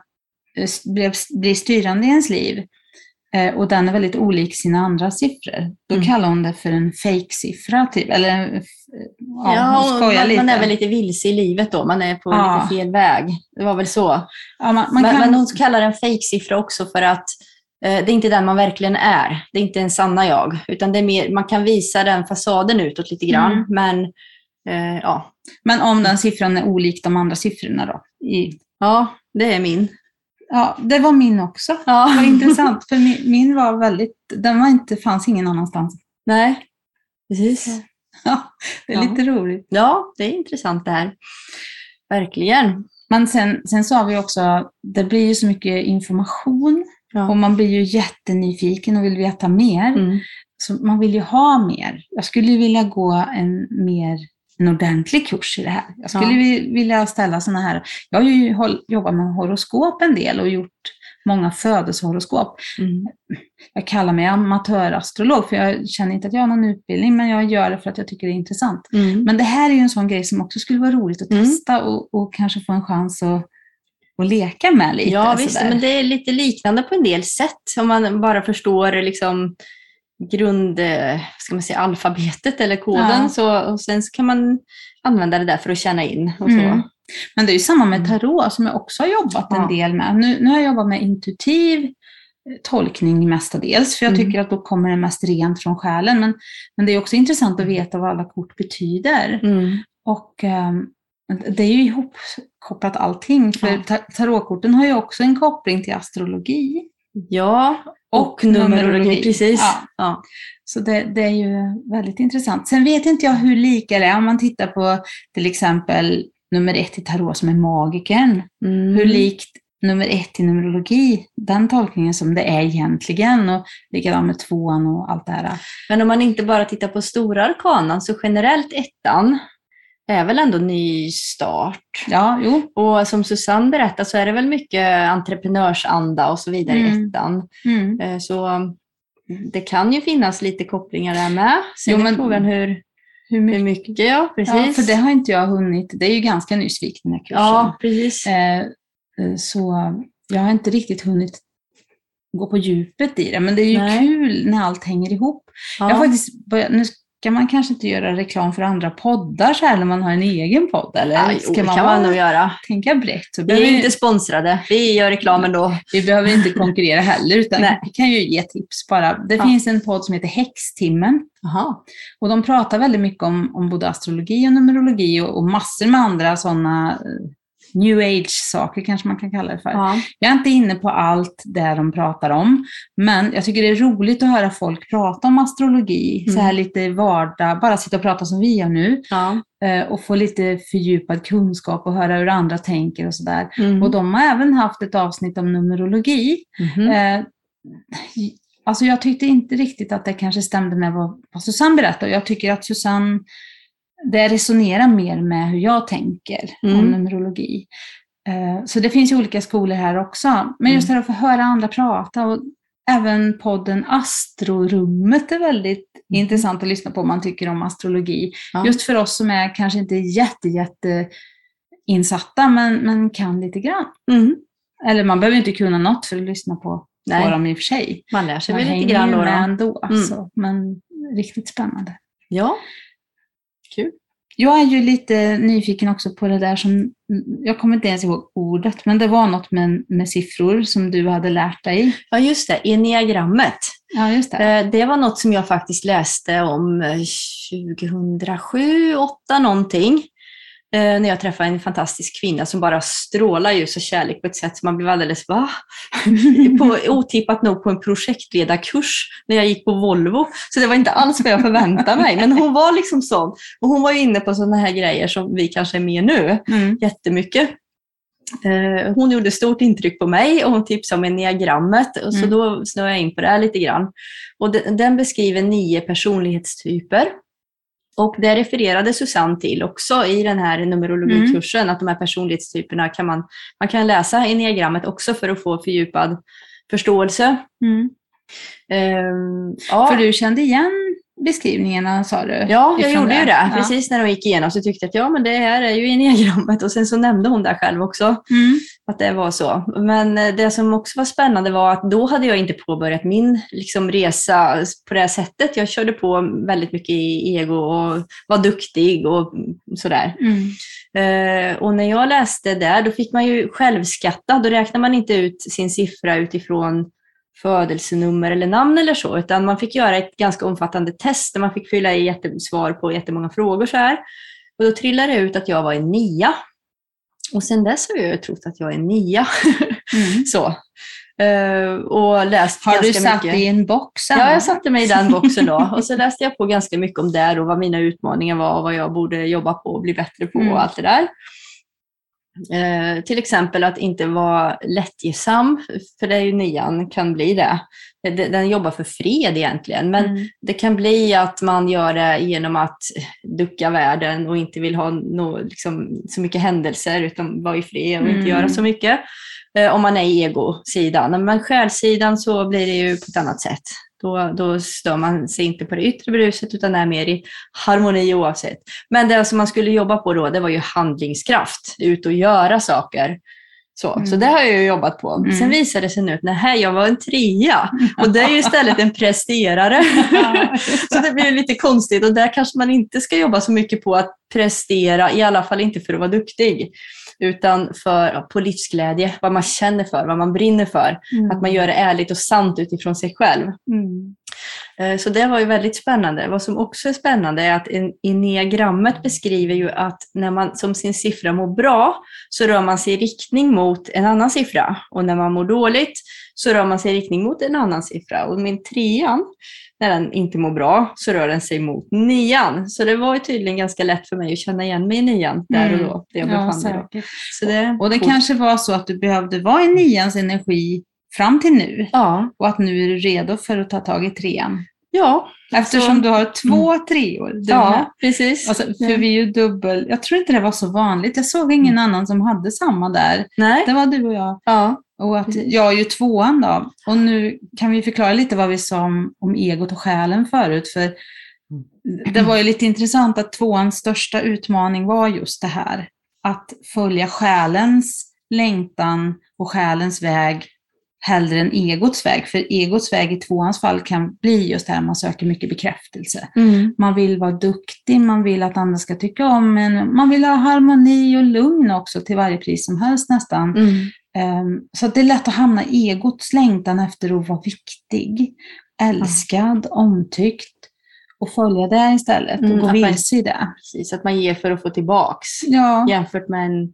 eh, blir styrande i ens liv och den är väldigt olik sina andra siffror. Då Mm. kallar hon det för en fake-siffra, typ. Eller, eh, ja, Ja, man, lite. man är väl lite vilse i livet då. Man är på Ja. lite fel väg. Det var väl så. ja, man, man men, kan, men hon kallar den fejksiffra också för att eh, det är inte den man verkligen är. Det är inte en sanna jag. Utan det är mer, man kan visa den fasaden utåt lite grann. Mm. Men eh, ja. men om den siffran är olik de andra siffrorna då? I, ja, det är min. Ja, det var min också. Ja. Vad intressant, för min, min var väldigt, den var inte, fanns ingen annanstans. Nej, precis. Ja, det är Ja. lite roligt. Ja, det är intressant det här. Verkligen. Men sen, sen sa vi också, det blir ju så mycket information Ja. och man blir ju jättenyfiken och vill veta mer. Mm. Så man vill ju ha mer. Jag skulle ju vilja gå en mer en ordentlig kurs i det här. Jag skulle Ja. vi- vilja ställa sådana här, jag har ju jobbat med horoskop en del och gjort många födelsehoroskop. Mm. Jag kallar mig amatörastrolog för jag känner inte att jag har någon utbildning men jag gör det för att jag tycker det är intressant. Mm. Men det här är ju en sån grej som också skulle vara roligt att Mm. testa och, och kanske få en chans att, att leka med lite. Ja, visst, sådär. men det är lite liknande på en del sätt. Om man bara förstår liksom grund, eh, ska man säga, alfabetet eller koden. Ja. Så, och sen så kan man använda det där för att känna in. Och så. Mm. Men det är ju samma med Mm. tarot som jag också har jobbat Ja. en del med. Nu, nu har jag jobbat med intuitiv eh, tolkning mestadels, för jag Mm. tycker att då kommer det mest rent från själen. Men, men det är också intressant att veta vad alla kort betyder. Mm. Och ehm, det är ju ihopkopplat allting, för Ja. ta- tarotkorten har ju också en koppling till astrologi. Ja, och, Och numerologi. Precis. Ja. Ja. Så det, det är ju väldigt intressant. Sen vet inte jag hur lika det är om man tittar på till exempel nummer ett i tarot som är magikern. Mm. Hur likt nummer ett i numerologi, den tolkningen som det är egentligen och likadant med tvåan och allt det här. Men om man inte bara tittar på stora arkanan, så generellt ettan är väl ändå ny start. Ja, jo. Och som Susanne berättade så är det väl mycket entreprenörsanda och så vidare i Mm. ettan. Mm. Eh, Så det kan ju finnas lite kopplingar där med. Sen Jo, är men- frågan hur, Hur hur mycket? mycket, ja precis. Ja, för det har inte jag hunnit. Det är ju ganska nyss den här kursen. Ja, precis. Eh, eh, så jag har inte riktigt hunnit gå på djupet i det, men det är ju Nej. kul när allt hänger ihop. Ja. Jag har faktiskt börjat, nu ska man kanske inte göra reklam för andra poddar så här när man har en egen podd, eller? Ja, jo, ska det man kan vara, man nog göra. tänka brett? Vi är vi, inte sponsrade, vi gör reklamen då. vi behöver inte konkurrera heller, utan Nej. vi kan ju ge tips bara. Det Ja. finns en podd som heter Häxtimmen, Jaha. och de pratar väldigt mycket om, om både astrologi och numerologi och, och massor med andra sådana eh, new age-saker kanske man kan kalla det för. Ja. Jag är inte inne på allt det de pratar om, men jag tycker det är roligt att höra folk prata om astrologi, Mm. så här lite vardag, bara sitta och prata som vi gör nu, Ja. eh, och få lite fördjupad kunskap och höra hur andra tänker och sådär. Mm. Och de har även haft ett avsnitt om numerologi. Eh, alltså jag tyckte inte riktigt att det kanske stämde med vad, vad Susanne berättade. Jag tycker att Susanne, det resonerar mer med hur jag tänker om Mm. numerologi. Eh, så det finns ju olika skolor här också. Men just det här att få höra andra prata och även podden Astrorummet är väldigt intressant att lyssna på om man tycker om astrologi. Ja. Just för oss som är kanske inte jätte, jätte insatta men, men kan lite grann. Mm. Eller man behöver inte kunna något för att lyssna på, Nej. på dem i och för sig. Man lär sig Man väl hänger lite grann ju då. med då. ändå. Mm. Alltså. Men riktigt spännande. Ja. Kul. Jag är ju lite nyfiken också på det där som, jag kommer inte ens ihåg ordet, men det var något med, med siffror som du hade lärt dig. Ja, just det. Enneagrammet. Ja, just det. Eh, Det var något som jag faktiskt läste om eh, 2007, 2008 någonting. Eh, när jag träffade en fantastisk kvinna som bara strålar ljus och kärlek på ett sätt som man blev alldeles va? på, otippat nog på en projektledarkurs när jag gick på Volvo. Så det var inte alls vad jag förväntade mig. Men hon var liksom sån. Och hon var inne på sådana här grejer som vi kanske är med nu. Mm. Jättemycket. Eh, hon gjorde stort intryck på mig och hon tipsade om enneagrammet. Och så Mm. då snöade jag in på det här lite grann. Och den beskriver nio personlighetstyper. Och det refererade Susanne till också i den här numerologikursen, att de här personlighetstyperna kan man, man kan läsa enneagrammet också för att få fördjupad förståelse. Mm. Ehm, ja. För du kände igen beskrivningarna sa du? Ja, jag gjorde ju det. Ja. Precis när de gick igenom så tyckte jag att ja, men det här är ju enneagrammet. Och sen så nämnde hon där själv också Mm. Att det var så. Men eh, det som också var spännande var att då hade jag inte påbörjat min liksom, resa på det här sättet. Jag körde på väldigt mycket i ego och var duktig och sådär. Mm. Eh, och när jag läste där, då fick man ju självskatta. Då räknar man inte ut sin siffra utifrån födelsenummer eller namn eller så, utan man fick göra ett ganska omfattande test där man fick fylla i svar på jättemånga frågor så här. Och då trillade det ut att jag var en nia. Och sen dess har jag trott att jag är nia. Mm. så. Eh, och läst Har du satt mycket. i en box? Ja, jag satte mig i den boxen då. Och så läste jag på ganska mycket om det och vad mina utmaningar var och vad jag borde jobba på och bli bättre på Mm. och allt det där. Eh, till exempel att inte vara lättgissam, för det är ju nian kan bli det. Den- jobbar för fred egentligen, men Mm. det kan bli att man gör det genom att ducka världen och inte vill ha no, liksom, så mycket händelser utan vara i fred och Mm. inte göra så mycket. Eh, om man är i egosidan. Men själssidan så blir det ju på ett annat sätt. Då, då stör man sig inte på det yttre bruset utan är mer i harmoni oavsett. Men det som man skulle jobba på då, det var ju handlingskraft. Ut och göra saker. Så, Mm. så det har jag jobbat på. Mm. Sen visade det sig nu att nej, jag var en trea. Och det är ju istället en presterare. Så det blir lite konstigt och där kanske man inte ska jobba så mycket på att prestera, i alla fall inte för att vara duktig, utan för, på livsglädje, vad man känner för, vad man brinner för. Mm. Att man gör det ärligt och sant utifrån sig själv. Mm. Eh, Så det var ju väldigt spännande. Vad som också är spännande är att en- enneagrammet beskriver ju att när man som sin siffra mår bra så rör man sig i riktning mot en annan siffra. Och när man mår dåligt så rör man sig i riktning mot en annan siffra. Och min trean, när den inte mår bra, så rör den sig mot nian. Så det var ju tydligen ganska lätt för mig att känna igen mig i nian där och då. Jag Mm. Ja, befann mig då. Så det, Och det kanske var så att du behövde vara i nians energi fram till nu Ja, och att nu är du redo för att ta tag i trean. ja, Eftersom Så- du har två treor. Du med. ja precis. Alltså, för vi är ju dubbel. Jag tror inte det var så vanligt. Jag såg ingen annan som hade samma där. Nej, Det var du och jag. ja. Och att jag är ju tvåan då. Och nu kan vi förklara lite vad vi sa om, om egot och själen förut. För det var ju lite intressant att tvåans största utmaning var just det här. Att följa själens längtan och själens väg hellre än egots väg. För egots väg i tvåans fall kan bli just det här man söker mycket bekräftelse. Mm. Man vill vara duktig, man vill att andra ska tycka om en, man vill ha harmoni och lugn också till varje pris som helst nästan. Mm. Ehm, Så det är lätt att hamna i egots längtan efter att vara viktig, älskad, omtyckt och följa det istället och Mm, gå vilse i det. Precis, att man ger för att få tillbaks. Ja. Jämfört med en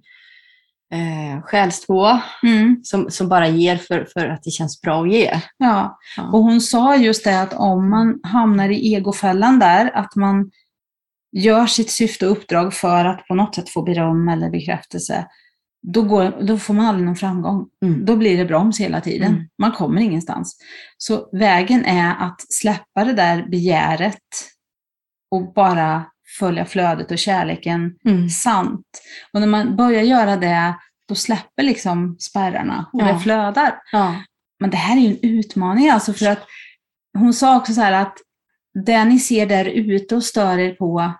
eh, själstvåa Mm, som, som bara ger för, för att det känns bra att ge. ja. Ja. Och hon sa just det att om man hamnar i egofällan där, att man gör sitt syfte och uppdrag för att på något sätt få beröm eller bekräftelse, då, går, då får man aldrig någon framgång. Mm. Då blir det broms hela tiden. Mm. Man kommer ingenstans. Så vägen är att släppa det där begäret och bara följa flödet och kärleken Mm. sant. Och när man börjar göra det, då släpper liksom spärrarna och Ja. det flödar. Ja. Men det här är ju en utmaning alltså för att hon sa också så att det ni ser där ute och stör er på,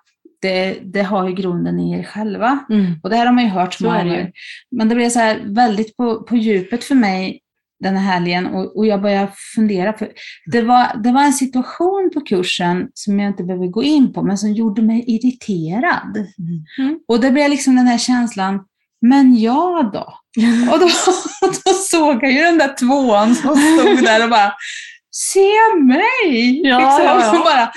det, det har ju grunden i er själva. Mm. Och det här har man ju hört så många gånger. Men det blev så här väldigt på, på djupet för mig den här helgen och, och jag började fundera. För det, var, det var en situation på kursen som jag inte behöver gå in på, men som gjorde mig irriterad. Mm. Och det blev liksom den här känslan, men jag då? Och då, då såg jag ju den där tvåan som stod där och bara, se mig! Ja, liksom. ja, ja. Och, bara,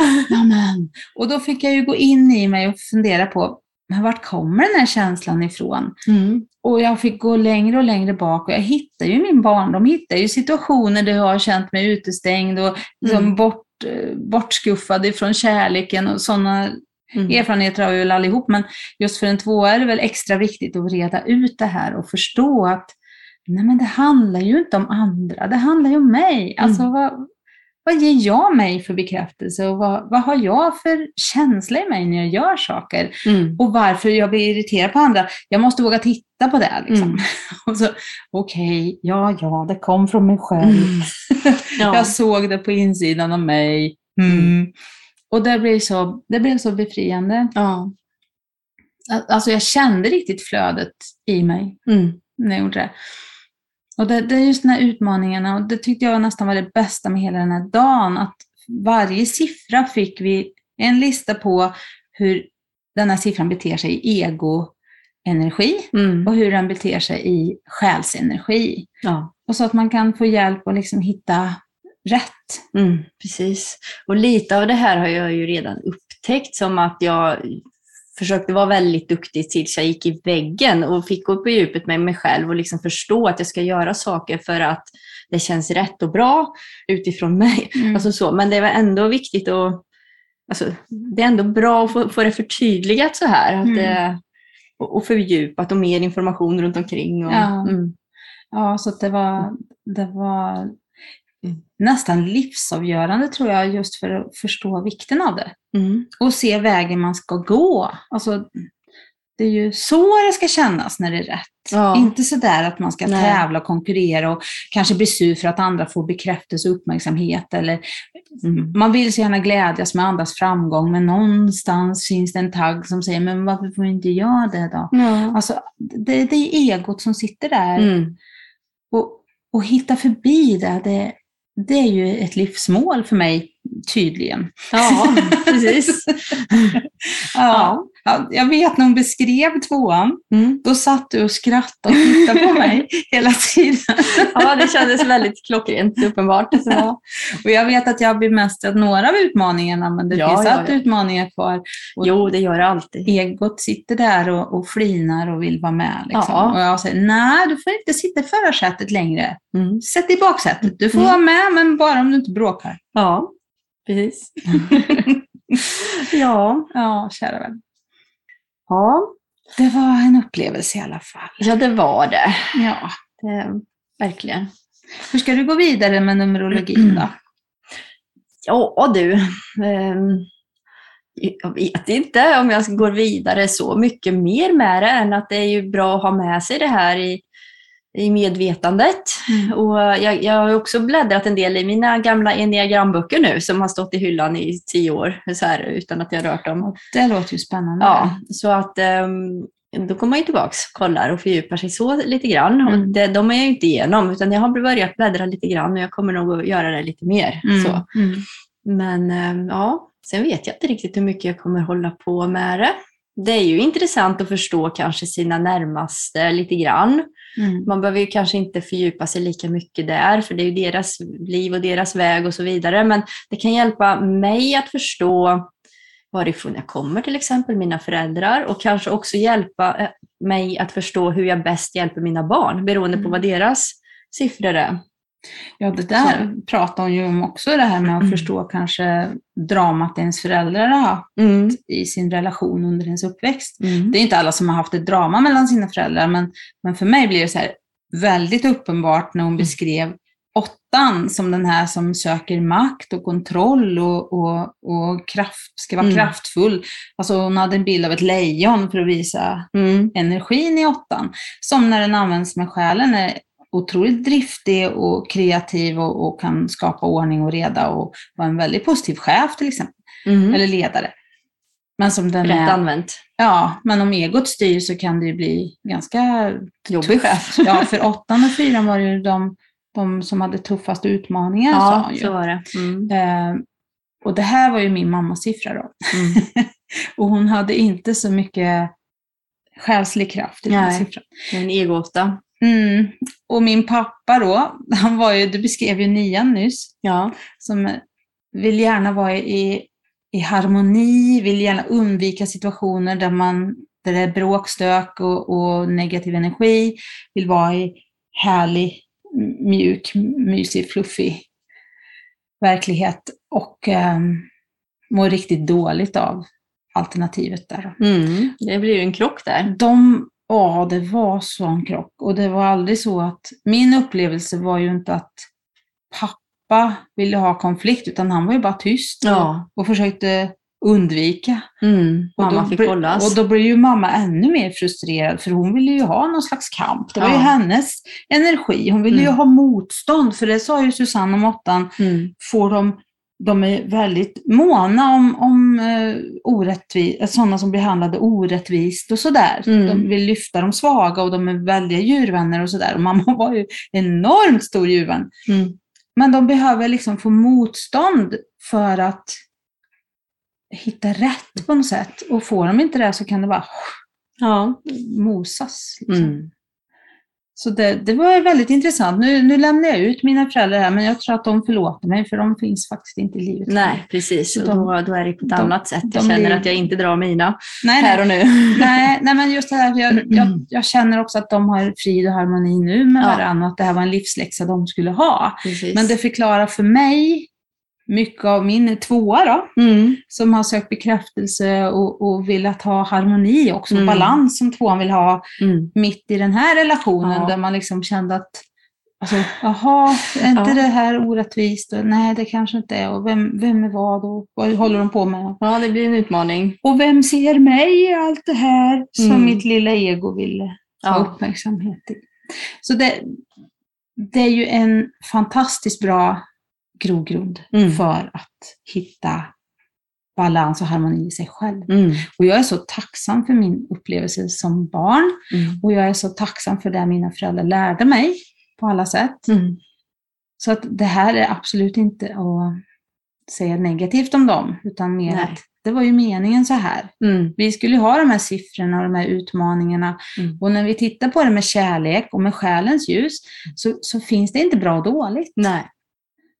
och då fick jag ju gå in i mig och fundera på, men vart kommer den här känslan ifrån? Mm. Och jag fick gå längre och längre bak och jag hittade ju min barndom, hittade ju situationer där jag har känt mig utestängd och liksom Mm. bort, bortskuffad ifrån kärleken och sådana Mm. erfarenheter har vi väl allihop, men just för en tvåa är det väl extra viktigt att reda ut det här och förstå att nej men det handlar ju inte om andra, det handlar ju om mig. Mm. Alltså vad, vad ger jag mig för bekräftelse och vad, vad har jag för känsla i mig när jag gör saker? Mm. Och varför jag blir irriterad på andra. Jag måste våga titta på det. Liksom. Mm. Och så, Okej, ja, ja, det kom från mig själv. Mm. Ja. Jag såg det på insidan av mig. Mm. Och det blev, så, det blev så befriande. Ja. Alltså jag kände riktigt flödet i mig Mm. när jag gjorde det. Och det, det är just de här utmaningarna, och det tyckte jag nästan var det bästa med hela den här dagen, att varje siffra fick vi en lista på hur den här siffran beter sig i egoenergi Mm. och hur den beter sig i själsenergi. Ja. Och så att man kan få hjälp att liksom hitta rätt. Mm, precis. Och lite av det här har jag ju redan upptäckt som att jag försökte vara väldigt duktig tills jag gick i väggen och fick gå på djupet med mig själv och liksom förstå att jag ska göra saker för att det känns rätt och bra utifrån mig. Mm. Alltså så. Men det var ändå viktigt att Alltså, det är ändå bra att få, få det förtydligat så här. Att Mm. och, och fördjupat och mer information runt omkring. Och, Ja. mm. Ja, så det var, det var Mm. nästan livsavgörande tror jag, just för att förstå vikten av det. Mm. Och se vägen man ska gå. Alltså, det är ju så det ska kännas när det är rätt. Ja. Inte så där att man ska Nej. tävla och konkurrera och kanske bli sur för att andra får bekräftelse och uppmärksamhet. Eller, Mm. man vill så gärna glädjas med andras framgång, men någonstans finns det en tagg som säger, men varför får inte jag det då? Ja. Alltså, det, det är egot som sitter där. Mm. Och, och hitta förbi det, det, det är ju ett livsmål för mig, tydligen. ja, precis. Ja. Ja, jag vet när hon beskrev tvåan, Mm. då satt du och skrattade och tittade på mig hela tiden. Ja, det kändes väldigt klockrent uppenbart. Så. Och jag vet att jag har bemästrat några av utmaningarna, men det Ja, finns ja, alltid ja. utmaningar kvar. Och Jo, det gör det alltid. Egot sitter där och, och flinar och vill vara med. Liksom. Ja. Och jag säger, nej, du får inte sitta i förarsätet längre. Mm. Sätt dig i baksätet. Du får Mm. vara med, men bara om du inte bråkar. Ja, precis. ja. Ja, kära vän. ja, Det var en upplevelse i alla fall. ja, det var det. Ja. det verkligen. Hur ska du gå vidare med numerologin då? Ja du, ehm, jag vet inte om jag går vidare så mycket mer med det än att det är ju bra att ha med sig det här i, i medvetandet. Och jag, jag har också bläddrat en del i mina gamla enneagramböcker nu som har stått i hyllan i tio år så här, utan att jag rört dem. Och Det låter ju spännande. Ja, så att ehm, då kommer man ju tillbaka, kollar och fördjupar sig så lite grann. Och Mm. det, de är jag ju inte igenom, utan jag har börjat bläddra lite grann och jag kommer nog att göra det lite mer. Mm. Så. Mm. Men ehm, ja, sen vet jag inte riktigt hur mycket jag kommer hålla på med det. Det är ju intressant att förstå kanske sina närmaste lite grann. Mm. Man behöver ju kanske inte fördjupa sig lika mycket där, för det är ju deras liv och deras väg och så vidare. Men det kan hjälpa mig att förstå varifrån jag kommer, till exempel mina föräldrar, och kanske också hjälpa eh, mig att förstå hur jag bäst hjälper mina barn, beroende på Mm. vad deras siffror är. Ja, det där pratar hon ju om också, det här med att Mm. förstå kanske dramat ens föräldrar har haft Mm. i sin relation under ens uppväxt. Mm. Det är inte alla som har haft ett drama mellan sina föräldrar, men, men för mig blir det så här väldigt uppenbart när hon beskrev åttan som den här som söker makt och kontroll och, och, och kraft, ska vara Mm. kraftfull. Alltså hon hade en bild av ett lejon för att visa Mm. energin i åttan, som när den används med själen är otroligt driftig och kreativ och, och kan skapa ordning och reda och vara en väldigt positiv chef till exempel, Mm. eller ledare. Men som den Rätt är, använt. ja, men om egot styr så kan det ju bli ganska Jobbig chef. Ja, för åttan och fyran var ju de, de som hade tuffast utmaningar, Ja, så var det. Mm. Eh, och det här var ju min mammas siffra då. Mm. och hon hade inte så mycket själslig kraft i den Nej. siffran. En egåta. Mm. Och min pappa då, han var ju, du beskrev ju nian nyss, Ja. som vill gärna vara i, i harmoni, vill gärna undvika situationer där man där det är bråk, stök och, och negativ energi, vill vara i härlig, mjuk, mysig, fluffig verklighet och eh, mår riktigt dåligt av alternativet där. Mm. Det blir ju en krock där. De, ja, det var sån krock. Och det var aldrig så att, min upplevelse var ju inte att pappa ville ha konflikt, utan han var ju bara tyst Ja. och, och försökte undvika. Mm. Och Mamma då fick hållas. Och då blev ju mamma ännu mer frustrerad, för hon ville ju ha någon slags kamp. Det var ju Ja. hennes energi. Hon ville ju Mm. ha motstånd, för det sa ju Susanne om åttan, Mm. får de, de är väldigt måna om, om orättvis, sådana som blir behandlade orättvist och sådär. Mm. De vill lyfta de svaga och de är väldiga djurvänner och sådär. Mamma var ju enormt stor djurvän. Mm. Men de behöver liksom få motstånd för att hitta rätt på något sätt. Och får de inte det så kan det bara Ja. mosas. Liksom. Mm. Så det, det var väldigt intressant. Nu, nu lämnar jag ut mina föräldrar här, men jag tror att de förlåter mig, för de finns faktiskt inte i livet. Nej, precis. Och De- då, då är det på ett de- annat sätt. Jag känner blir- att jag inte drar mina nej, här och nu. nej, nej, men just det här, jag, jag, jag känner också att de har frid och harmoni nu med Ja. varandra, att det här var en livsläxa de skulle ha. Precis. Men det förklarar för mig mycket av min tvåa då, Mm. som har sökt bekräftelse och, och velat ha harmoni också, Mm. balans som tvåan vill ha Mm. mitt i den här relationen Ja. där man liksom kände att Alltså, jaha, är inte Ja. det här orättvist? Och, nej, det kanske inte är. Och vem, vem är vad? Och vad håller de på med? Ja, det blir en utmaning. Och vem ser mig i allt det här som Mm. mitt lilla ego ville ha Ja. uppmärksamhet i? Så det, det är ju en fantastiskt bra grogrund Mm. för att hitta balans och harmoni i sig själv. Mm. Och jag är så tacksam för min upplevelse som barn Mm. och jag är så tacksam för det mina föräldrar lärde mig på alla sätt. Mm. Så att det här är absolut inte att säga negativt om dem, utan mer Nej. att det var ju meningen så här. Mm. Vi skulle ju ha de här siffrorna och de här utmaningarna. Mm. Och när vi tittar på det med kärlek och med själens ljus så, så finns det inte bra och dåligt. Nej.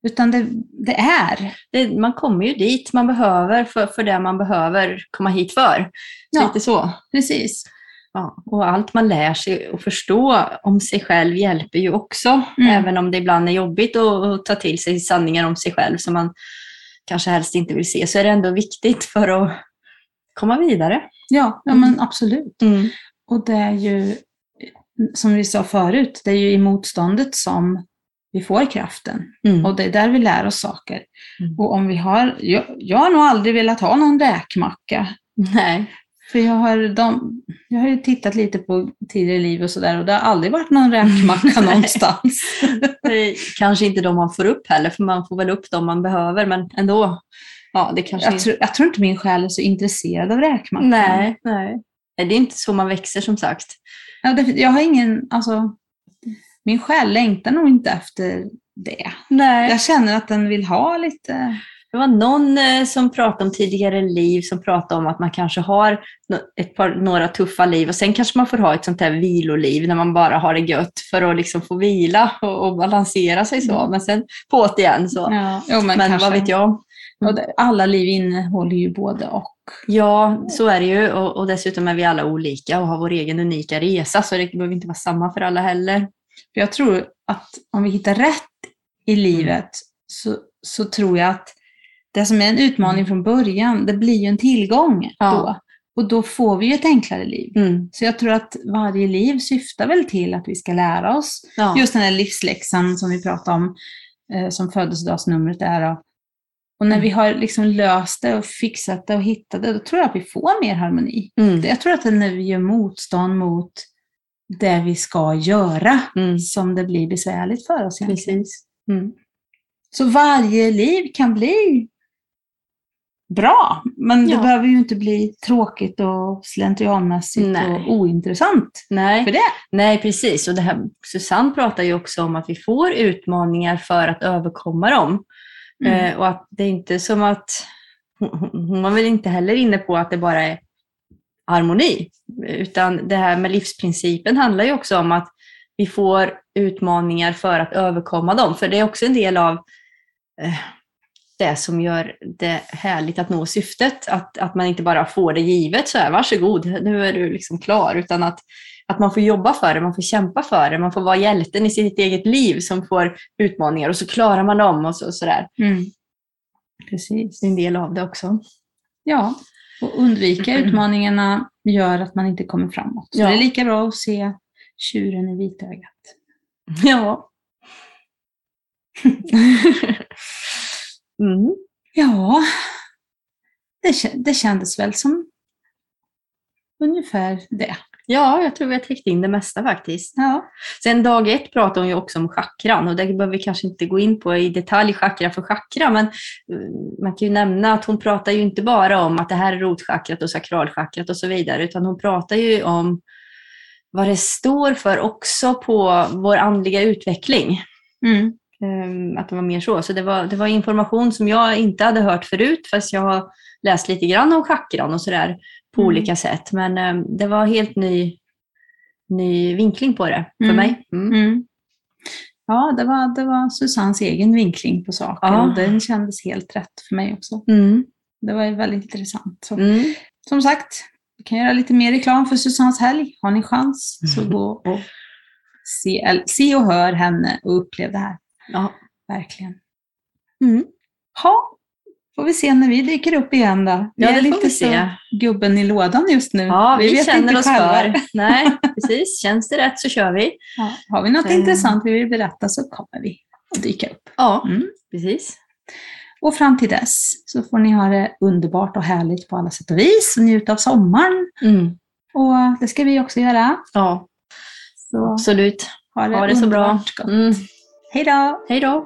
Utan det, det är. Det, man kommer ju dit man behöver för, för det man behöver komma hit för. Ja. Lite så. Precis. Ja, och allt man lär sig och förstå om sig själv hjälper ju också. Mm. Även om det ibland är jobbigt att, att ta till sig sanningar om sig själv som man kanske helst inte vill se, så är det ändå viktigt för att komma vidare. Ja, ja Mm. men absolut. Och det är ju, som vi sa förut, det är ju i motståndet som vi får kraften. Mm. Och det är där vi lär oss saker. Mm. Och om vi har, jag, jag har nog aldrig velat ha någon räkmacka. Nej. För jag har, de, jag har ju tittat lite på tidigare liv och sådär och det har aldrig varit någon räkmacka någonstans. Kanske inte de man får upp heller, för man får väl upp dem man behöver, men ändå. Ja, det kanske Jag tror, jag tror inte min själ är så intresserad av räkmackan. Nej, nej. Nej, Det är inte så man växer som sagt. Ja, det, jag har ingen, alltså, min själ längtar nog inte efter det. Nej. Jag känner att den vill ha lite, Det var någon eh, som pratade om tidigare liv som pratade om att man kanske har ett par, några tuffa liv och sen kanske man får ha ett sånt här viloliv när man bara har det gött för att liksom få vila och, och balansera sig så. Mm. Men sen på igen så. ja, jo, men, men vad vet jag? Det, alla liv innehåller ju både och. Ja, så är det ju och, och dessutom är vi alla olika och har vår egen unika resa så det behöver inte vara samma för alla heller. För jag tror att om vi hittar rätt i livet så, så tror jag att det som är en utmaning från början, det blir ju en tillgång Ja. då. Och då får vi ju ett enklare liv. Mm. Så jag tror att varje liv syftar väl till att vi ska lära oss Ja. just den här livsläxan som vi pratade om, eh, som födelsedagsnumret är. Då. Och när Mm. vi har liksom löst det och fixat det och hittat det, då tror jag att vi får mer harmoni. Mm. Jag tror att det är när vi gör motstånd mot det vi ska göra Mm. som det blir besvärligt för oss. Egentligen. Precis. Mm. Så varje liv kan bli bra, men Ja. det behöver ju inte bli tråkigt och slentrianmässigt Nej. och ointressant Nej. för det. Nej, precis. Och det här, Susanne pratar ju också om att vi får utmaningar för att överkomma dem. Mm. Eh, och att det är inte som att, hon, hon var väl inte heller inne på att det bara är harmoni. Utan det här med livsprincipen handlar ju också om att vi får utmaningar för att överkomma dem. För det är också en del av eh, det som gör det härligt att nå syftet. Att, att man inte bara får det givet, så här, varsågod, nu är du liksom klar, utan att, att man får jobba för det, man får kämpa för det, man får vara hjälten i sitt eget liv som får utmaningar och så klarar man dem och så, sådär. Mm. Precis. Det är en del av det också. Ja, och undvika utmaningarna gör att man inte kommer framåt. Så Ja. det är lika bra att se tjuren i vitögat. Ja. mm. Ja, det, det kändes väl som ungefär det. Ja, jag tror vi har täckt in det mesta faktiskt. Ja. Sen dag ett pratade hon ju också om chakran och det behöver vi kanske inte gå in på i detalj chakra för chakra, men eh, man kan ju nämna att hon pratar ju inte bara om att det här är rotchakrat och sakralchakrat och så vidare, utan hon pratar ju om vad det står för också på vår andliga utveckling. Mm. Ehm, Att det var mer så. Så det var, det var information som jag inte hade hört förut, fast jag har läst lite grann om chakran och sådär på Mm. olika sätt. Men ehm, det var helt ny, ny vinkling på det för Mm. mig. Mm. Mm. Ja, det var, det var Susannes egen vinkling på saker Ja. och den kändes helt rätt för mig också. Mm. Det var ju väldigt intressant. Så, Mm. Som sagt, vi kan göra lite mer reklam för Susannes helg. Har ni chans så gå och se, se och hör henne och upplev det här. Ja. Verkligen. Mm. Ha, får vi se när vi dyker upp igen då. Vi Ja, är det får lite vi se. gubben i lådan just nu. Ja, vi, vet känner inte oss själva. för. Nej, precis. Känns det rätt så kör vi. Ja, har vi något Eh. intressant vi vill berätta så kommer vi att dyka upp. Ja, Mm. precis. Och fram till dess så får ni ha det underbart och härligt på alla sätt och vis och njuta av sommaren. Mm. Och det ska vi också göra. Ja, Så absolut. ha det, Ha det så bra. gott. Mm. Hej då! Hej då!